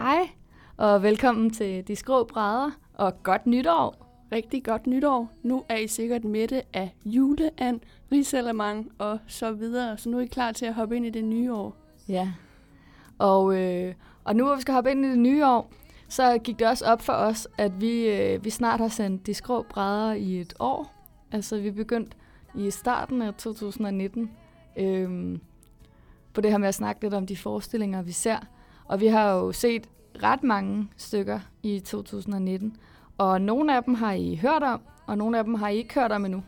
Hej, og velkommen til De Skrå Brædder, og godt nytår. Rigtig godt nytår. Nu er I sikkert mætte af juleand, risalemang og så videre, så nu er I klar til at hoppe ind i det nye år. Ja, og, øh, og nu hvor vi skal hoppe ind i det nye år, så gik det også op for os, at vi, øh, vi snart har sendt De Skrå Brædder i et år. Altså vi begyndte i starten af 2019 øh, på det her med at snakke lidt om de forestillinger, vi ser. Og vi har jo set ret mange stykker i 2019. Og nogle af dem har I hørt om, og nogle af dem har I ikke hørt om endnu.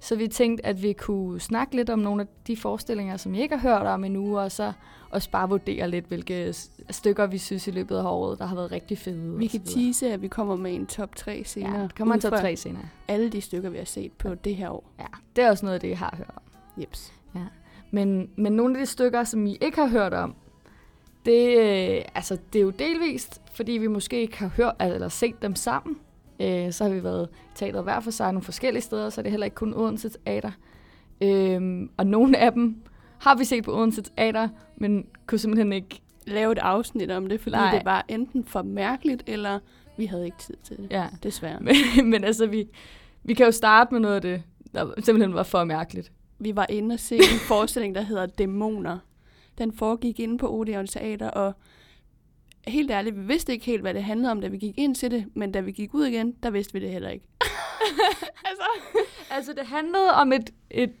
Så vi tænkte, at vi kunne snakke lidt om nogle af de forestillinger, som I ikke har hørt om endnu, og så også bare vurdere lidt, hvilke stykker vi synes i løbet af året, der har været rigtig fede. Vi kan tease, at vi kommer med en top 3 senere. Ja, kommer en top 3 senere. Alle de stykker, vi har set på det her år. Ja, det er også noget af det, jeg har hørt om. Jeps. Ja. Men, men nogle af de stykker, som I ikke har hørt om, det, øh, altså, det er jo delvist, fordi vi måske ikke har hørt eller set dem sammen. Øh, så har vi været i teateret hver for sig nogle forskellige steder, så er det heller ikke kun Odense Teater. Øh, og nogle af dem har vi set på Odense Teater, men kunne simpelthen ikke lave et afsnit om det, fordi Nej. det var enten for mærkeligt, eller vi havde ikke tid til det, ja. desværre. Men, men altså, vi, vi kan jo starte med noget af det, der simpelthen var for mærkeligt. Vi var inde og se en forestilling, der hedder Dæmoner. Den foregik inde på Odeon Teater, og helt ærligt, vi vidste ikke helt, hvad det handlede om, da vi gik ind til det, men da vi gik ud igen, der vidste vi det heller ikke. altså, altså, det handlede om et, et,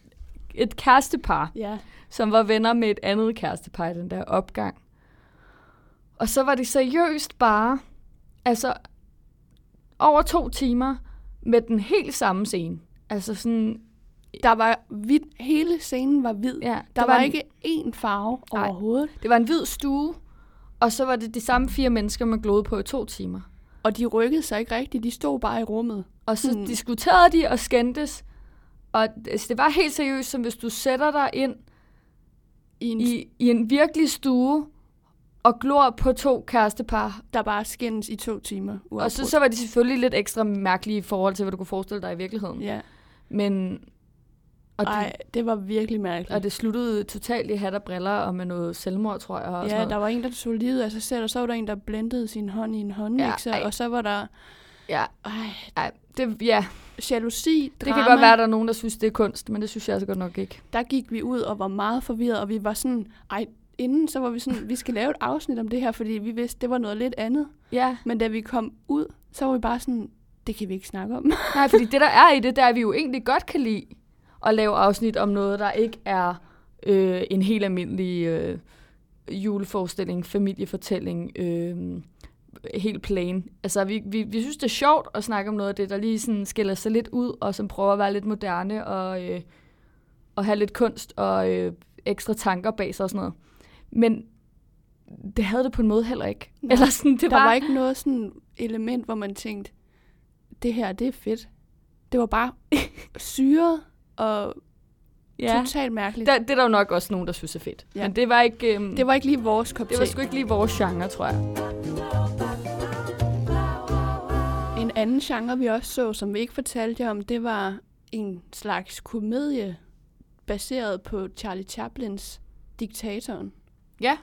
et kærestepar, ja. som var venner med et andet kærestepar i den der opgang. Og så var det seriøst bare, altså, over to timer med den helt samme scene. Altså sådan der var hvid, hele scenen var hvid. Ja, der var, var en, ikke én farve nej, overhovedet. Det var en hvid stue, og så var det de samme fire mennesker, man glodede på i to timer. Og de rykkede sig ikke rigtigt, de stod bare i rummet. Og så hmm. diskuterede de og skændtes. Og altså, det var helt seriøst, som hvis du sætter dig ind i en, i, i en virkelig stue, og glor på to kærestepar. Der bare skændes i to timer. Uafbrudt. Og så, så var de selvfølgelig lidt ekstra mærkelige i forhold til, hvad du kunne forestille dig i virkeligheden. Ja. Men, og Nej, det, det var virkelig mærkeligt. Og det sluttede totalt i hat og briller og med noget selvmord, tror jeg. Og ja, der var en, der tog livet af sig selv, og så var der en, der blendede sin hånd i en håndmixer, ja, og så var der... Ja, ej, ej det, ja. Jalousi, drama. Det kan godt være, at der er nogen, der synes, det er kunst, men det synes jeg altså godt nok ikke. Der gik vi ud og var meget forvirret, og vi var sådan, ej, inden så var vi sådan, vi skal lave et afsnit om det her, fordi vi vidste, det var noget lidt andet. Ja. Men da vi kom ud, så var vi bare sådan, det kan vi ikke snakke om. Nej, fordi det der er i det, der er vi jo egentlig godt kan lide at lave afsnit om noget, der ikke er øh, en helt almindelig øh, juleforestilling, familiefortælling, øh, helt plain. Altså, vi, vi, vi synes, det er sjovt at snakke om noget af det, der lige sådan skiller sig lidt ud, og som prøver at være lidt moderne, og, øh, og have lidt kunst og øh, ekstra tanker bag sig og sådan noget. Men det havde det på en måde heller ikke. Nej, Eller sådan, det der var, var ikke noget sådan element, hvor man tænkte, det her, det er fedt. Det var bare syret og ja. totalt mærkeligt. Det, det er der jo nok også nogen, der synes er fedt. Ja. Men det var ikke... Um, det var ikke lige vores kop Det var sgu ikke lige vores genre, tror jeg. En anden genre, vi også så, som vi ikke fortalte jer om, det var en slags komedie, baseret på Charlie Chaplins Diktatoren. Ja.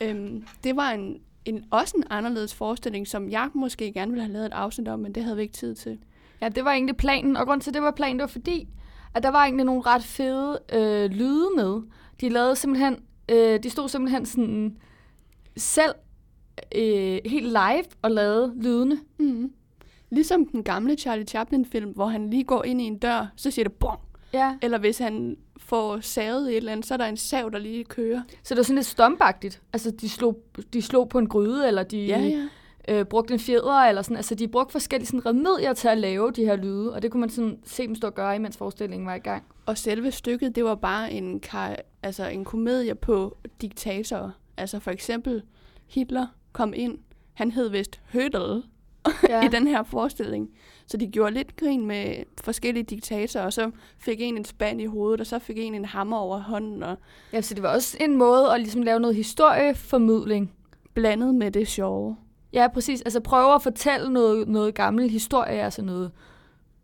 Øhm, det var en, en, også en anderledes forestilling, som jeg måske gerne ville have lavet et afsnit om, men det havde vi ikke tid til. Ja, det var egentlig planen, og grund til, det var planen, det var fordi, at der var egentlig nogle ret fede øh, lyde med. De lavede simpelthen, øh, de stod simpelthen sådan selv øh, helt live og lavede lydene. Mm. Ligesom den gamle Charlie Chaplin-film, hvor han lige går ind i en dør, så siger det bong. Ja. Eller hvis han får savet et eller andet, så er der en sav, der lige kører. Så det var sådan lidt stompagtigt. Altså, de slog, de slog på en gryde, eller de... Ja, ja øh, brugt en fjeder, eller sådan. Altså, de brugte forskellige sådan, remedier til at lave de her lyde, og det kunne man sådan se dem stå og gøre, imens forestillingen var i gang. Og selve stykket, det var bare en, kar- altså en komedie på diktatorer. Altså for eksempel Hitler kom ind, han hed vist Hödel ja. i den her forestilling. Så de gjorde lidt grin med forskellige diktatorer, og så fik en en spand i hovedet, og så fik en en hammer over hånden. Og ja, så det var også en måde at ligesom lave noget historieformidling. Blandet med det sjove. Ja, præcis. Altså prøve at fortælle noget, noget gammel historie, altså noget,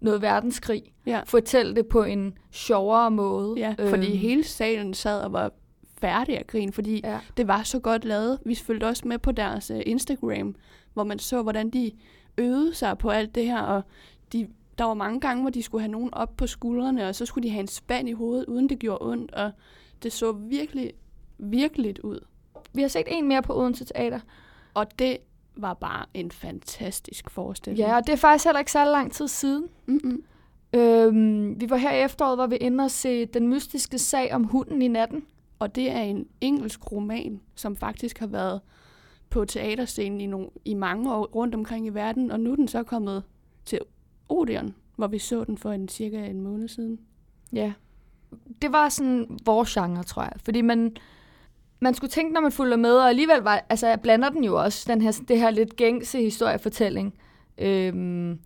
noget verdenskrig. Ja. Fortælle det på en sjovere måde. Ja, fordi øhm. hele salen sad og var færdig af grin, fordi ja. det var så godt lavet. Vi følte også med på deres uh, Instagram, hvor man så, hvordan de øvede sig på alt det her, og de, der var mange gange, hvor de skulle have nogen op på skuldrene, og så skulle de have en spand i hovedet, uden det gjorde ondt, og det så virkelig, virkelig ud. Vi har set en mere på Odense Teater. Og det var bare en fantastisk forestilling. Ja, og det er faktisk heller ikke så lang tid siden. Mm-mm. Øhm, vi var her i efteråret, hvor vi inde og se Den mystiske sag om hunden i natten. Og det er en engelsk roman, som faktisk har været på teaterscenen i, no- i mange år rundt omkring i verden, og nu er den så kommet til Odeon, hvor vi så den for en cirka en måned siden. Ja. Det var sådan vores genre, tror jeg. Fordi man, man skulle tænke, når man fulgte med, og alligevel var, altså jeg blander den jo også, den her, det her lidt gængse historiefortælling. Øhm,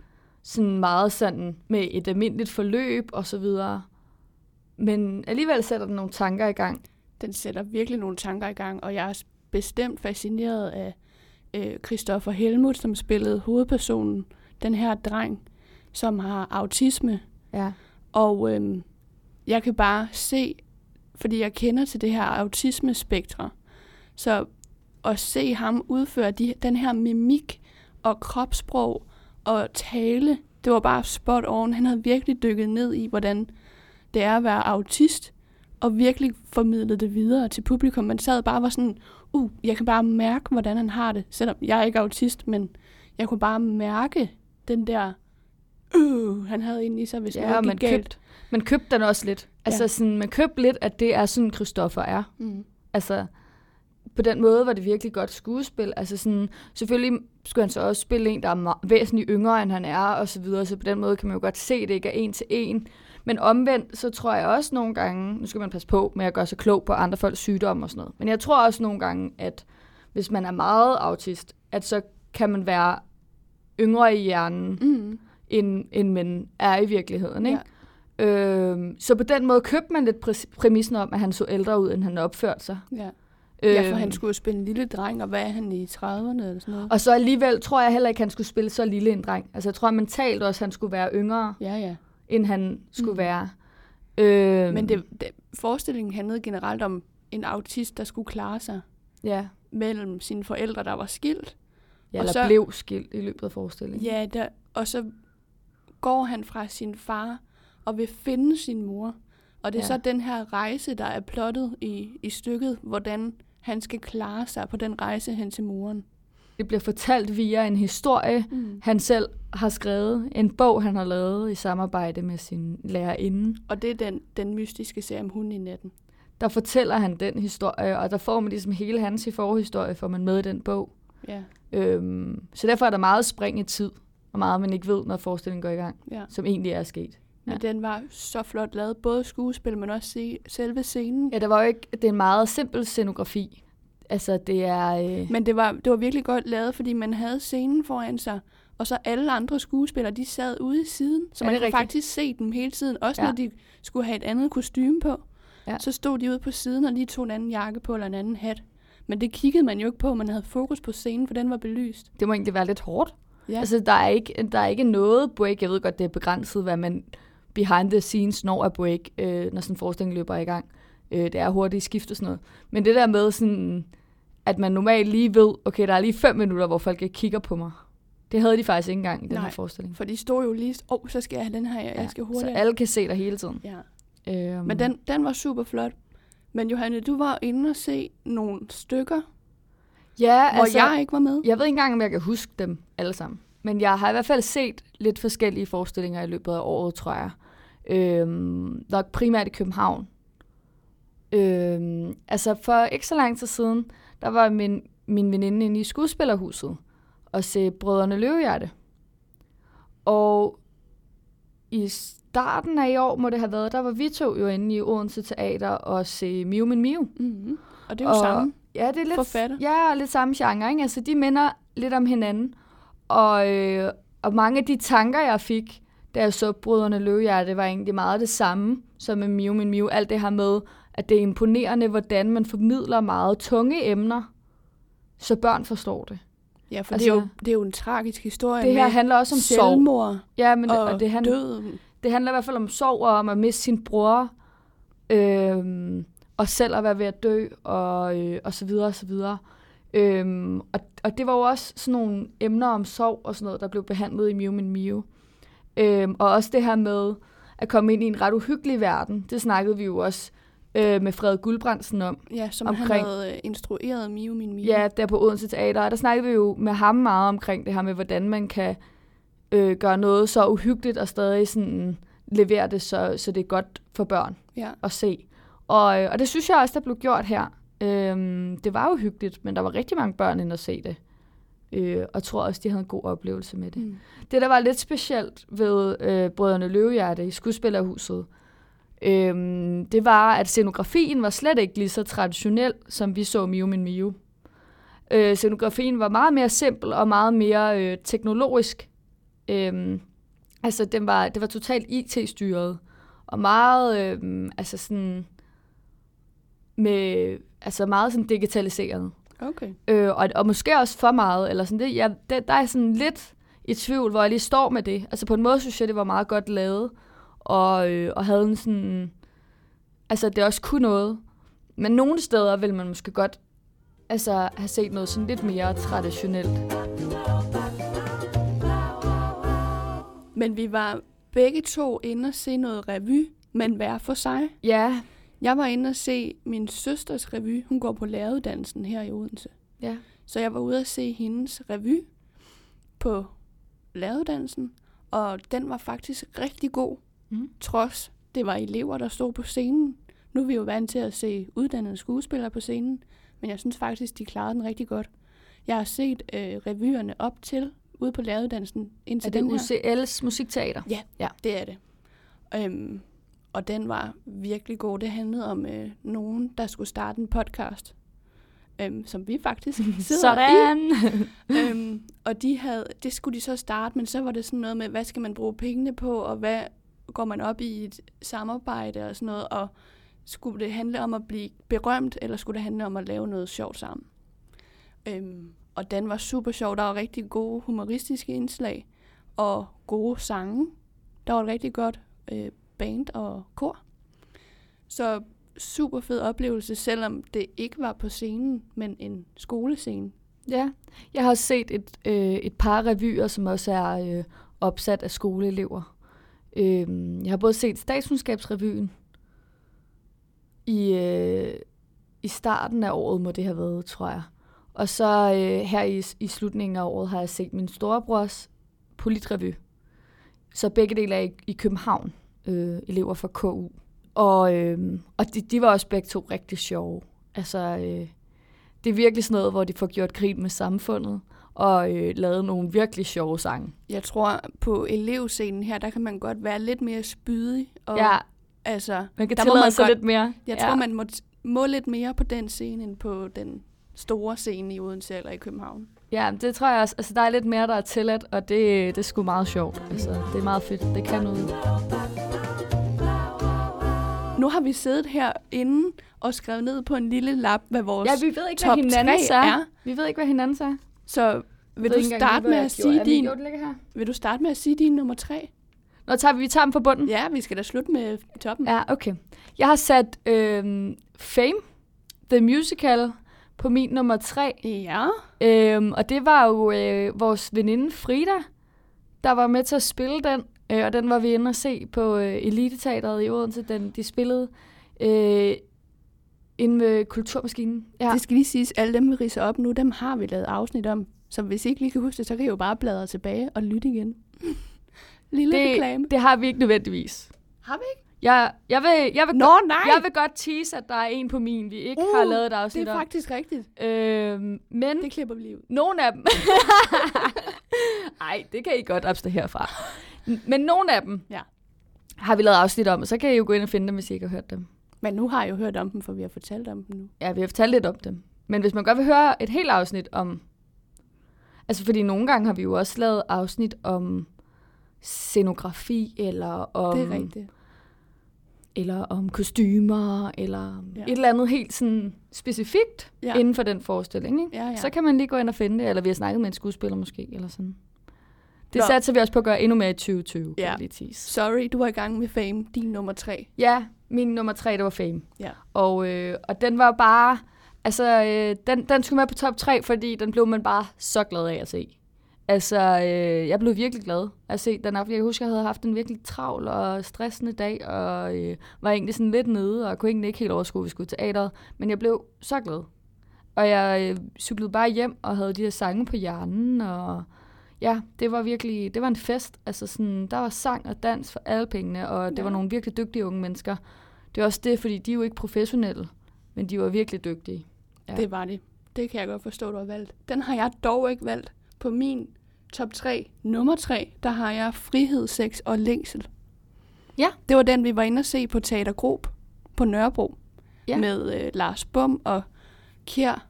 sådan meget sådan med et almindeligt forløb og så videre. Men alligevel sætter den nogle tanker i gang. Den sætter virkelig nogle tanker i gang, og jeg er bestemt fascineret af øh, Christoffer Helmut, som spillede hovedpersonen, den her dreng, som har autisme. Ja. Og øh, jeg kan bare se, fordi jeg kender til det her autismespektre, så at se ham udføre de, den her mimik og kropssprog og tale, det var bare spot on. Han havde virkelig dykket ned i, hvordan det er at være autist, og virkelig formidlet det videre til publikum. Man sad bare og var sådan, uh, jeg kan bare mærke, hvordan han har det. Selvom jeg er ikke autist, men jeg kunne bare mærke den der, uh, han havde ind i sig, hvis ja, noget man galt. Købt, man købte den også lidt. Altså, ja. sådan, man købte lidt, at det er sådan, Christoffer er. Mm. Altså, på den måde var det virkelig godt skuespil. Altså sådan, selvfølgelig skulle han så også spille en, der er væsentligt yngre, end han er, og så videre. Så på den måde kan man jo godt se, at det ikke er en til en. Men omvendt, så tror jeg også nogle gange, nu skal man passe på med at gøre sig klog på andre folks sygdomme og sådan noget. Men jeg tror også nogle gange, at hvis man er meget autist, at så kan man være yngre i hjernen, mm. end, end man er i virkeligheden. Ikke? Ja. Øh, så på den måde købte man lidt præmissen om, at han så ældre ud, end han opførte sig. Ja. Ja, for han øhm. skulle jo spille en lille dreng, og hvad er han i 30'erne eller sådan noget? Og så alligevel tror jeg heller ikke, han skulle spille så lille en dreng. Altså jeg tror mentalt også, han skulle være yngre, ja, ja. end han skulle mm. være. Øh, Men det, det, forestillingen handlede generelt om en autist, der skulle klare sig ja. mellem sine forældre, der var skilt. Ja, eller så, blev skilt i løbet af forestillingen. Ja, der, og så går han fra sin far og vil finde sin mor. Og det er ja. så den her rejse, der er plottet i, i stykket, hvordan han skal klare sig på den rejse hen til muren. Det bliver fortalt via en historie, mm. han selv har skrevet. En bog, han har lavet i samarbejde med sin lærerinde. Og det er den, den mystiske serie om hunden i natten. Der fortæller han den historie, og der får man ligesom hele hans forhistorie, får man med i den bog. Ja. Øhm, så derfor er der meget spring i tid, og meget man ikke ved, når forestillingen går i gang, ja. som egentlig er sket. Ja. Men den var så flot lavet, både skuespil, men også se, selve scenen. Ja, der var jo ikke, det er en meget simpel scenografi. Altså, det er... Øh... Men det var, det var virkelig godt lavet, fordi man havde scenen foran sig, og så alle andre skuespillere, de sad ude i siden, så ja, man kunne rigtigt. faktisk se dem hele tiden, også ja. når de skulle have et andet kostume på. Ja. Så stod de ude på siden og lige tog en anden jakke på eller en anden hat. Men det kiggede man jo ikke på, man havde fokus på scenen, for den var belyst. Det må egentlig være lidt hårdt. Ja. Altså, der er, ikke, der er ikke noget break. Jeg ved godt, det er begrænset, hvad man behind the scenes når at break, øh, når sådan en forestilling løber i gang. Øh, det er hurtigt skift og sådan noget. Men det der med sådan, at man normalt lige ved, okay, der er lige fem minutter, hvor folk ikke kigger på mig. Det havde de faktisk ikke engang i den Nej, her forestilling. for de stod jo lige, åh, oh, så skal jeg have den her, jeg ja, skal hurtigt. Så alle kan se dig hele tiden. Ja. Øhm. Men den, den var super flot. Men Johanne, du var inde og se nogle stykker, ja, hvor altså, jeg ikke var med. Jeg ved ikke engang, om jeg kan huske dem alle sammen. Men jeg har i hvert fald set lidt forskellige forestillinger i løbet af året, tror jeg. Øhm, nok primært i København. Øhm, altså for ikke så lang tid siden, der var min, min veninde inde i skuespillerhuset og se Brødrene Løvehjerte. Og i starten af i år, må det have været, der var vi to jo inde i Odense Teater og se Miu Min Miu. Mm-hmm. Og det er jo og, samme ja, det er lidt, forfatter. Ja, lidt samme genre. Ikke? Altså, de minder lidt om hinanden. Og, øh, og mange af de tanker, jeg fik, da jeg så Brødrene Løvehjerte, var egentlig meget det samme som med Miu Min Miu. Alt det her med, at det er imponerende, hvordan man formidler meget tunge emner, så børn forstår det. Ja, for altså, det, er jo, altså, det er jo en tragisk historie Det her handler også om selvmord. Ja, men og, og det, handler, døden. Det handler i hvert fald om sorg og om at miste sin bror. Øhm, og selv at være ved at dø, og, øh, og så videre, og så videre. Øhm, og, og det var jo også sådan nogle emner om sorg og sådan noget, der blev behandlet i Mew Min Mew. Øhm, og også det her med at komme ind i en ret uhyggelig verden, det snakkede vi jo også øh, med Fred Guldbrandsen om. Ja, som omkring, han havde øh, instrueret Mew Min Mew. Ja, der på Odense Teater. Og der snakkede vi jo med ham meget omkring det her med, hvordan man kan øh, gøre noget så uhyggeligt og stadig sådan levere det, så, så det er godt for børn ja. at se. Og, øh, og det synes jeg også, der blev gjort her. Øhm, det var jo hyggeligt, men der var rigtig mange børn inde at se det. Øh, og tror også, de havde en god oplevelse med det. Mm. Det, der var lidt specielt ved øh, Brødrene Løvehjerte i Skudspillerhuset, øh, det var, at scenografien var slet ikke lige så traditionel, som vi så Miu Min Miu. Øh, scenografien var meget mere simpel og meget mere øh, teknologisk. Øh, altså, den var, det var totalt IT-styret. Og meget, øh, altså sådan, med, altså meget sådan digitaliseret. Okay. Øh, og, og måske også for meget, eller sådan det. Ja, det, der er sådan lidt i tvivl, hvor jeg lige står med det. Altså på en måde synes jeg, det var meget godt lavet, og, øh, og havde en sådan, altså det også kunne noget. Men nogle steder vil man måske godt altså, have set noget sådan lidt mere traditionelt. Men vi var begge to inde og se noget revy, men hver for sig. Ja, jeg var inde og se min søsters revy. Hun går på læreruddannelsen her i Odense. Ja. Så jeg var ude at se hendes revy på læreruddannelsen, og den var faktisk rigtig god, mm. trods det var elever, der stod på scenen. Nu er vi jo vant til at se uddannede skuespillere på scenen, men jeg synes faktisk, de klarede den rigtig godt. Jeg har set øh, revyerne op til ude på læreruddannelsen indtil er det den her. UCL's musikteater? Ja, ja, det er det. Øhm, og den var virkelig god. Det handlede om øh, nogen, der skulle starte en podcast, øhm, som vi faktisk sidder sådan. i. øhm, og de havde, det skulle de så starte, men så var det sådan noget med, hvad skal man bruge pengene på, og hvad går man op i et samarbejde og sådan noget, og skulle det handle om at blive berømt, eller skulle det handle om at lave noget sjovt sammen? Øhm, og den var super sjov. Der var rigtig gode humoristiske indslag, og gode sange. Der var et rigtig godt øh, band og kor. Så super fed oplevelse, selvom det ikke var på scenen, men en skolescene. Ja, jeg har set et, øh, et par revyer, som også er øh, opsat af skoleelever. Øh, jeg har både set statskundskabsrevyen i, øh, i starten af året, må det have været, tror jeg. Og så øh, her i, i slutningen af året har jeg set min storebrors politrevy. Så begge dele er i, i København øh, elever fra KU. Og, øh, og de, de var også begge to rigtig sjove. Altså, øh, det er virkelig sådan noget, hvor de får gjort grin med samfundet og øh, lavet nogle virkelig sjove sange. Jeg tror, på elevscenen her, der kan man godt være lidt mere spydig. Og, ja, altså, man kan tillade sig lidt mere. Jeg ja. tror, man må, må lidt mere på den scene, end på den store scene i Odense eller i København. Ja, det tror jeg også. Altså, der er lidt mere, der er tilladt, og det, det er sgu meget sjovt. Altså, det er meget fedt. Det kan noget. Nu har vi siddet herinde og skrevet ned på en lille lap, hvad vores Ja, vi ved ikke, hvad hinanden er. er. Vi ved ikke, hvad hinanden er. Så vil du starte med at sige din... Vil du starte med at sige din nummer tre? Nå, tager vi, vi tager dem på bunden. Ja, vi skal da slutte med toppen. Ja, okay. Jeg har sat øh, Fame, The Musical, på min nummer tre. Ja. Øhm, og det var jo øh, vores veninde Frida, der var med til at spille den. Øh, og den var vi inde og se på øh, Elite-teateret i Odense. Den, de spillede øh, inde ved Kulturmaskinen. Ja. Det skal lige siges, alle dem, vi riser op nu, dem har vi lavet afsnit om. Så hvis I ikke lige kan huske det, så kan I jo bare bladre tilbage og lytte igen. Lille det, reklame. Det har vi ikke nødvendigvis. Har vi ikke? Jeg, jeg, vil, jeg, vil Nå, godt, nej. jeg vil godt tease, at der er en på min, vi ikke uh, har lavet et afsnit Det er faktisk rigtigt. Øhm, men det klipper vi lige ud. Nogle af dem... Nej, det kan I godt abstrahere herfra. Men nogle af dem ja. har vi lavet afsnit om, og så kan I jo gå ind og finde dem, hvis I ikke har hørt dem. Men nu har jeg jo hørt om dem, for vi har fortalt om dem nu. Ja, vi har fortalt lidt om dem. Men hvis man godt vil høre et helt afsnit om... Altså, fordi nogle gange har vi jo også lavet afsnit om scenografi, eller om... Det er rigtigt eller om kostymer, eller ja. et eller andet helt sådan specifikt ja. inden for den forestilling. Ikke? Ja, ja. Så kan man lige gå ind og finde det, eller vi har snakket med en skuespiller måske, eller sådan. Det Nå. satser vi også på at gøre endnu mere i 2020. Ja. Lige Sorry, du var i gang med Fame, din nummer tre. Ja, min nummer tre, det var Fame. Ja. Og, øh, og den var bare... Altså, øh, den, den skulle med på top 3, fordi den blev man bare så glad af at se. Altså, øh, jeg blev virkelig glad at se den aften. Jeg kan huske, jeg havde haft en virkelig travl og stressende dag, og øh, var egentlig sådan lidt nede, og kunne egentlig ikke helt overskue, at vi skulle teateret. Men jeg blev så glad. Og jeg øh, cyklede bare hjem og havde de her sange på hjernen, og ja, det var virkelig, det var en fest. Altså sådan, der var sang og dans for alle pengene, og det ja. var nogle virkelig dygtige unge mennesker. Det er også det, fordi de er jo ikke professionelle, men de var virkelig dygtige. Ja. Det var de. Det kan jeg godt forstå, du har valgt. Den har jeg dog ikke valgt. På min top 3, nummer 3, der har jeg frihed, sex og længsel. Ja. Det var den, vi var inde og se på Teater Grob på Nørrebro. Ja. Med øh, Lars Bum og Kjær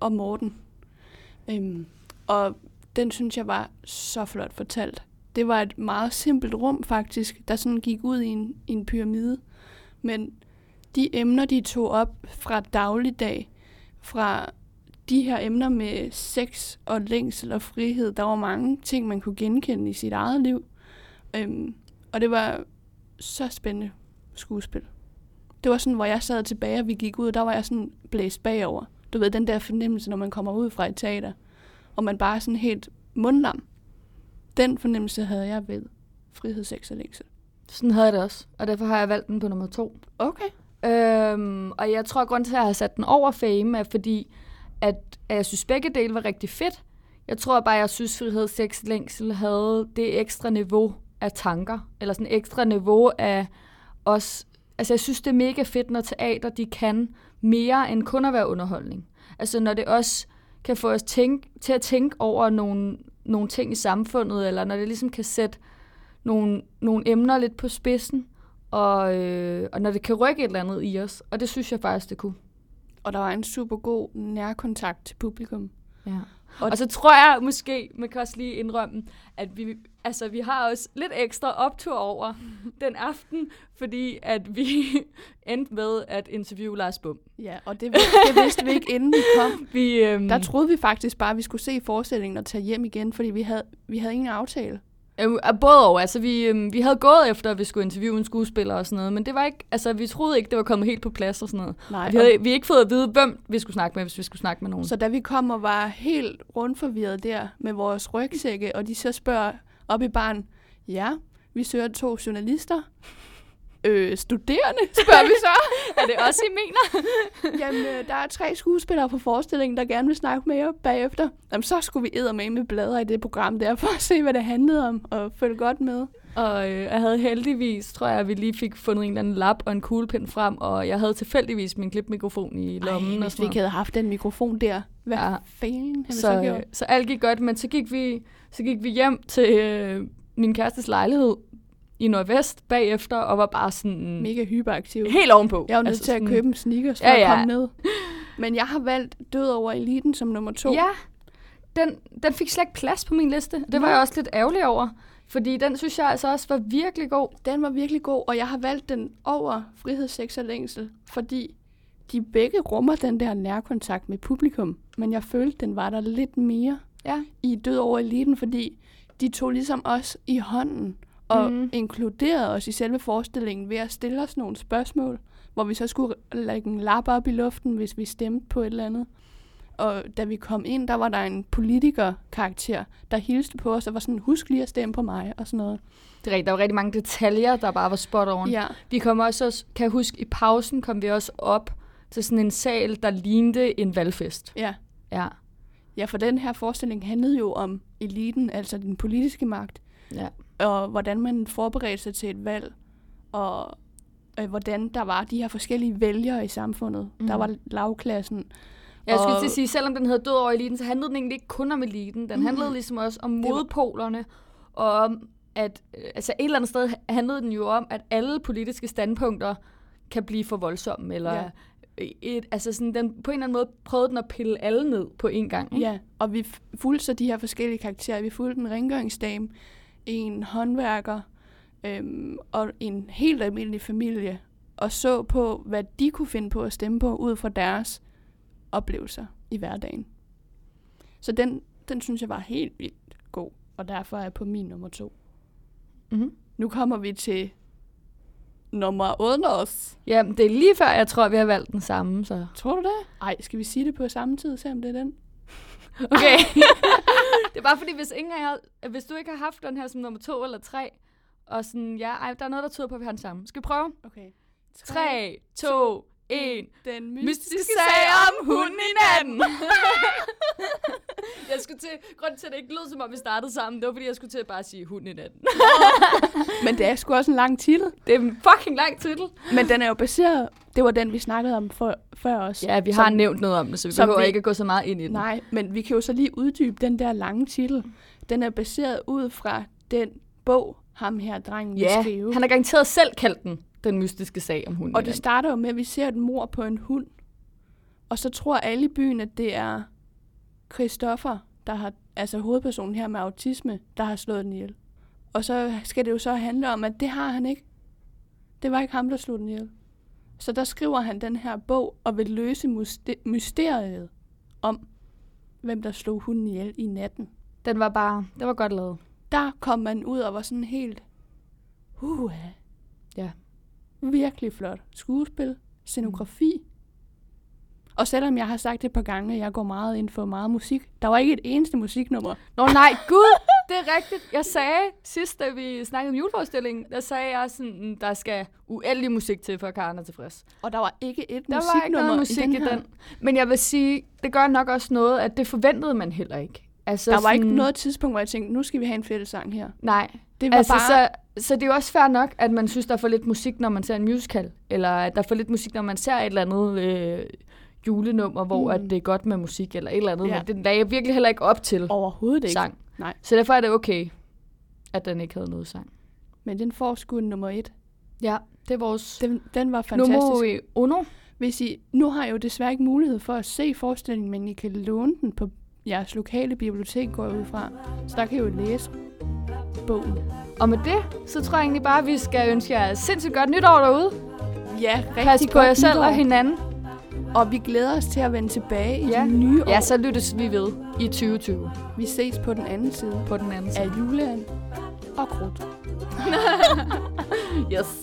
og Morten. Øhm, og den synes jeg var så flot fortalt. Det var et meget simpelt rum faktisk, der sådan gik ud i en, i en pyramide. Men de emner, de tog op fra dagligdag, fra de her emner med sex og længsel og frihed, der var mange ting, man kunne genkende i sit eget liv. Øhm, og det var så spændende skuespil. Det var sådan, hvor jeg sad tilbage, og vi gik ud, og der var jeg sådan blæst bagover. Du ved, den der fornemmelse, når man kommer ud fra et teater, og man bare er sådan helt mundlam. Den fornemmelse havde jeg ved frihed, sex og længsel. Sådan havde jeg det også, og derfor har jeg valgt den på nummer to. Okay. Øhm, og jeg tror, at grunden til, at jeg har sat den over Fame, er fordi, at, at jeg synes, begge dele var rigtig fedt. Jeg tror bare, jeg synes, frihed, sex, længsel havde det ekstra niveau af tanker, eller sådan ekstra niveau af os. Altså, jeg synes, det er mega fedt, når teater, de kan mere end kun at være underholdning. Altså, når det også kan få os tænke, til at tænke over nogle, nogle ting i samfundet, eller når det ligesom kan sætte nogle, nogle emner lidt på spidsen, og, øh, og når det kan rykke et eller andet i os. Og det synes jeg faktisk, det kunne. Og der var en super god nærkontakt til publikum. Ja. Og, og så tror jeg måske, man kan også lige indrømme, at vi, altså, vi har også lidt ekstra optur over den aften, fordi at vi endte med at interviewe Lars Bum. Ja, og det, det vidste vi ikke, inden vi kom. Vi, øhm, Der troede vi faktisk bare, at vi skulle se forestillingen og tage hjem igen, fordi vi havde, vi havde ingen aftale. Øh, både over. Altså, vi, øh, vi havde gået efter, at vi skulle interviewe en skuespiller og sådan noget, men det var ikke, altså, vi troede ikke, det var kommet helt på plads og sådan noget. Nej, vi havde vi havde ikke fået at vide, hvem vi skulle snakke med, hvis vi skulle snakke med nogen. Så da vi kom og var helt rundforvirret der med vores rygsække, og de så spørger op i barn, ja, vi søger to journalister øh, studerende, spørger vi så. er det også, I mener? Jamen, øh, der er tre skuespillere på forestillingen, der gerne vil snakke med jer bagefter. Jamen, så skulle vi med med bladre i det program der, for at se, hvad det handlede om, og følge godt med. Og øh, jeg havde heldigvis, tror jeg, at vi lige fik fundet en eller anden lap og en kuglepind frem, og jeg havde tilfældigvis min klipmikrofon i lommen. Ej, hvis vi ikke havde haft den mikrofon der, hvad ja. fanden så, så, gjort? så alt gik godt, men så gik vi, så gik vi hjem til øh, min kærestes lejlighed, i Nordvest bagefter, og var bare sådan... Mega hyperaktiv. Helt ovenpå. Jeg var nødt altså til at købe en sneakers for ja, ja. at komme ned. Men jeg har valgt Død over eliten som nummer to. Ja, den, den fik slet ikke plads på min liste. Det var ja. jeg også lidt ærgerlig over. Fordi den synes jeg altså også var virkelig god. Den var virkelig god, og jeg har valgt den over frihed, sex og længsel, fordi de begge rummer den der nærkontakt med publikum. Men jeg følte, den var der lidt mere ja. i Død over eliten, fordi de tog ligesom os i hånden og mm. inkluderede os i selve forestillingen ved at stille os nogle spørgsmål, hvor vi så skulle lægge en lap op i luften, hvis vi stemte på et eller andet. Og da vi kom ind, der var der en politiker-karakter, der hilste på os og var sådan, husk lige at stemme på mig og sådan noget. Det er rigtigt, der var rigtig mange detaljer, der bare var spot on. Ja. Vi kom også, kan jeg huske, i pausen kom vi også op til sådan en sal, der lignede en valgfest. Ja. Ja. Ja, for den her forestilling handlede jo om eliten, altså den politiske magt. Ja og hvordan man forberedte sig til et valg, og øh, hvordan der var de her forskellige vælgere i samfundet. Mm. Der var lavklassen. Jeg skulle til at sige, selvom den hed Død over eliten, så handlede den egentlig ikke kun om eliten. Den mm. handlede ligesom også om modpolerne, og om, at øh, altså et eller andet sted handlede den jo om, at alle politiske standpunkter kan blive for voldsomme, eller ja. et, altså sådan, den, på en eller anden måde prøvede den at pille alle ned på en gang. Ikke? Ja, og vi fulgte så de her forskellige karakterer. Vi fulgte en rengøringsdame, en håndværker øhm, og en helt almindelig familie, og så på, hvad de kunne finde på at stemme på, ud fra deres oplevelser i hverdagen. Så den, den synes jeg var helt vildt god og derfor er jeg på min nummer to. Mm-hmm. Nu kommer vi til nummer 8 også. Jamen, det er lige før, jeg tror, vi har valgt den samme, så... Tror du det? Ej, skal vi sige det på samme tid, se om det er den? Okay. det er bare fordi, hvis, ingen af jer, hvis du ikke har haft den her som nummer to eller tre, og sådan, ja, ej, der er noget, der tyder på, at vi har den samme. Skal vi prøve? Okay. 3, 2, 1. Den mystiske, Mystiske sag om hunden i natten. jeg skulle til, grund til, at det ikke lød, som om vi startede sammen, det var, fordi jeg skulle til at bare sige hunden i natten. Men det er sgu også en lang titel. det er en fucking lang titel. Men den er jo baseret... Det var den, vi snakkede om for, før os. Ja, vi Som- har nævnt noget om det, så vi som behøver vi- ikke at gå så meget ind i den. Nej, men vi kan jo så lige uddybe den der lange titel. Den er baseret ud fra den bog, ham her drengen Ja, skrive. han har garanteret selv kaldt den, den mystiske sag om hunden Og det starter jo med, at vi ser et mor på en hund. Og så tror alle i byen, at det er Christoffer, der har, altså hovedpersonen her med autisme, der har slået den ihjel. Og så skal det jo så handle om, at det har han ikke. Det var ikke ham, der slog den ihjel. Så der skriver han den her bog og vil løse myste- mysteriet om, hvem der slog hunden ihjel i natten. Den var bare, det var godt lavet. Der kom man ud og var sådan helt, uh, Ja. virkelig flot. Skuespil, scenografi. Og selvom jeg har sagt det et par gange, at jeg går meget ind for meget musik, der var ikke et eneste musiknummer. Nå nej, gud, det er rigtigt. Jeg sagde sidst, da vi snakkede om juleforestillingen, der sagde jeg sådan, der skal uendelig musik til, for at Karen er tilfreds. Og der var ikke et Der var musiknummer ikke noget musik i den, i her. den. Men jeg vil sige, det gør nok også noget, at det forventede man heller ikke. Altså Der var ikke noget tidspunkt, hvor jeg tænkte, nu skal vi have en fællesang her. Nej, Det var altså, bare... så, så det er jo også fair nok, at man synes, der er for lidt musik, når man ser en musical. Eller at der er for lidt musik, når man ser et eller andet øh, julenummer, hvor Mm. mm. at det er godt med musik eller et eller andet. Ja. Men det lagde jeg virkelig heller ikke op til Overhovedet ikke. sang. Nej. Så derfor er det okay, at den ikke havde noget sang. Men den får sgu nummer et. Ja, det er vores Den, den var fantastisk. nummer uno. Hvis I, nu har jeg jo desværre ikke mulighed for at se forestillingen, men I kan låne den på jeres lokale bibliotek, går jeg ud fra. Så der kan I jo læse bogen. Og med det, så tror jeg egentlig bare, at vi skal ønske jer sindssygt godt nytår derude. Ja, rigtig Pas på godt jer selv nytår. og hinanden. Og vi glæder os til at vende tilbage i Ja. det nye år. Ja, så lyttes vi ved i 2020 Vi ses på den anden side på den anden af side. juleand og krudt. Yes.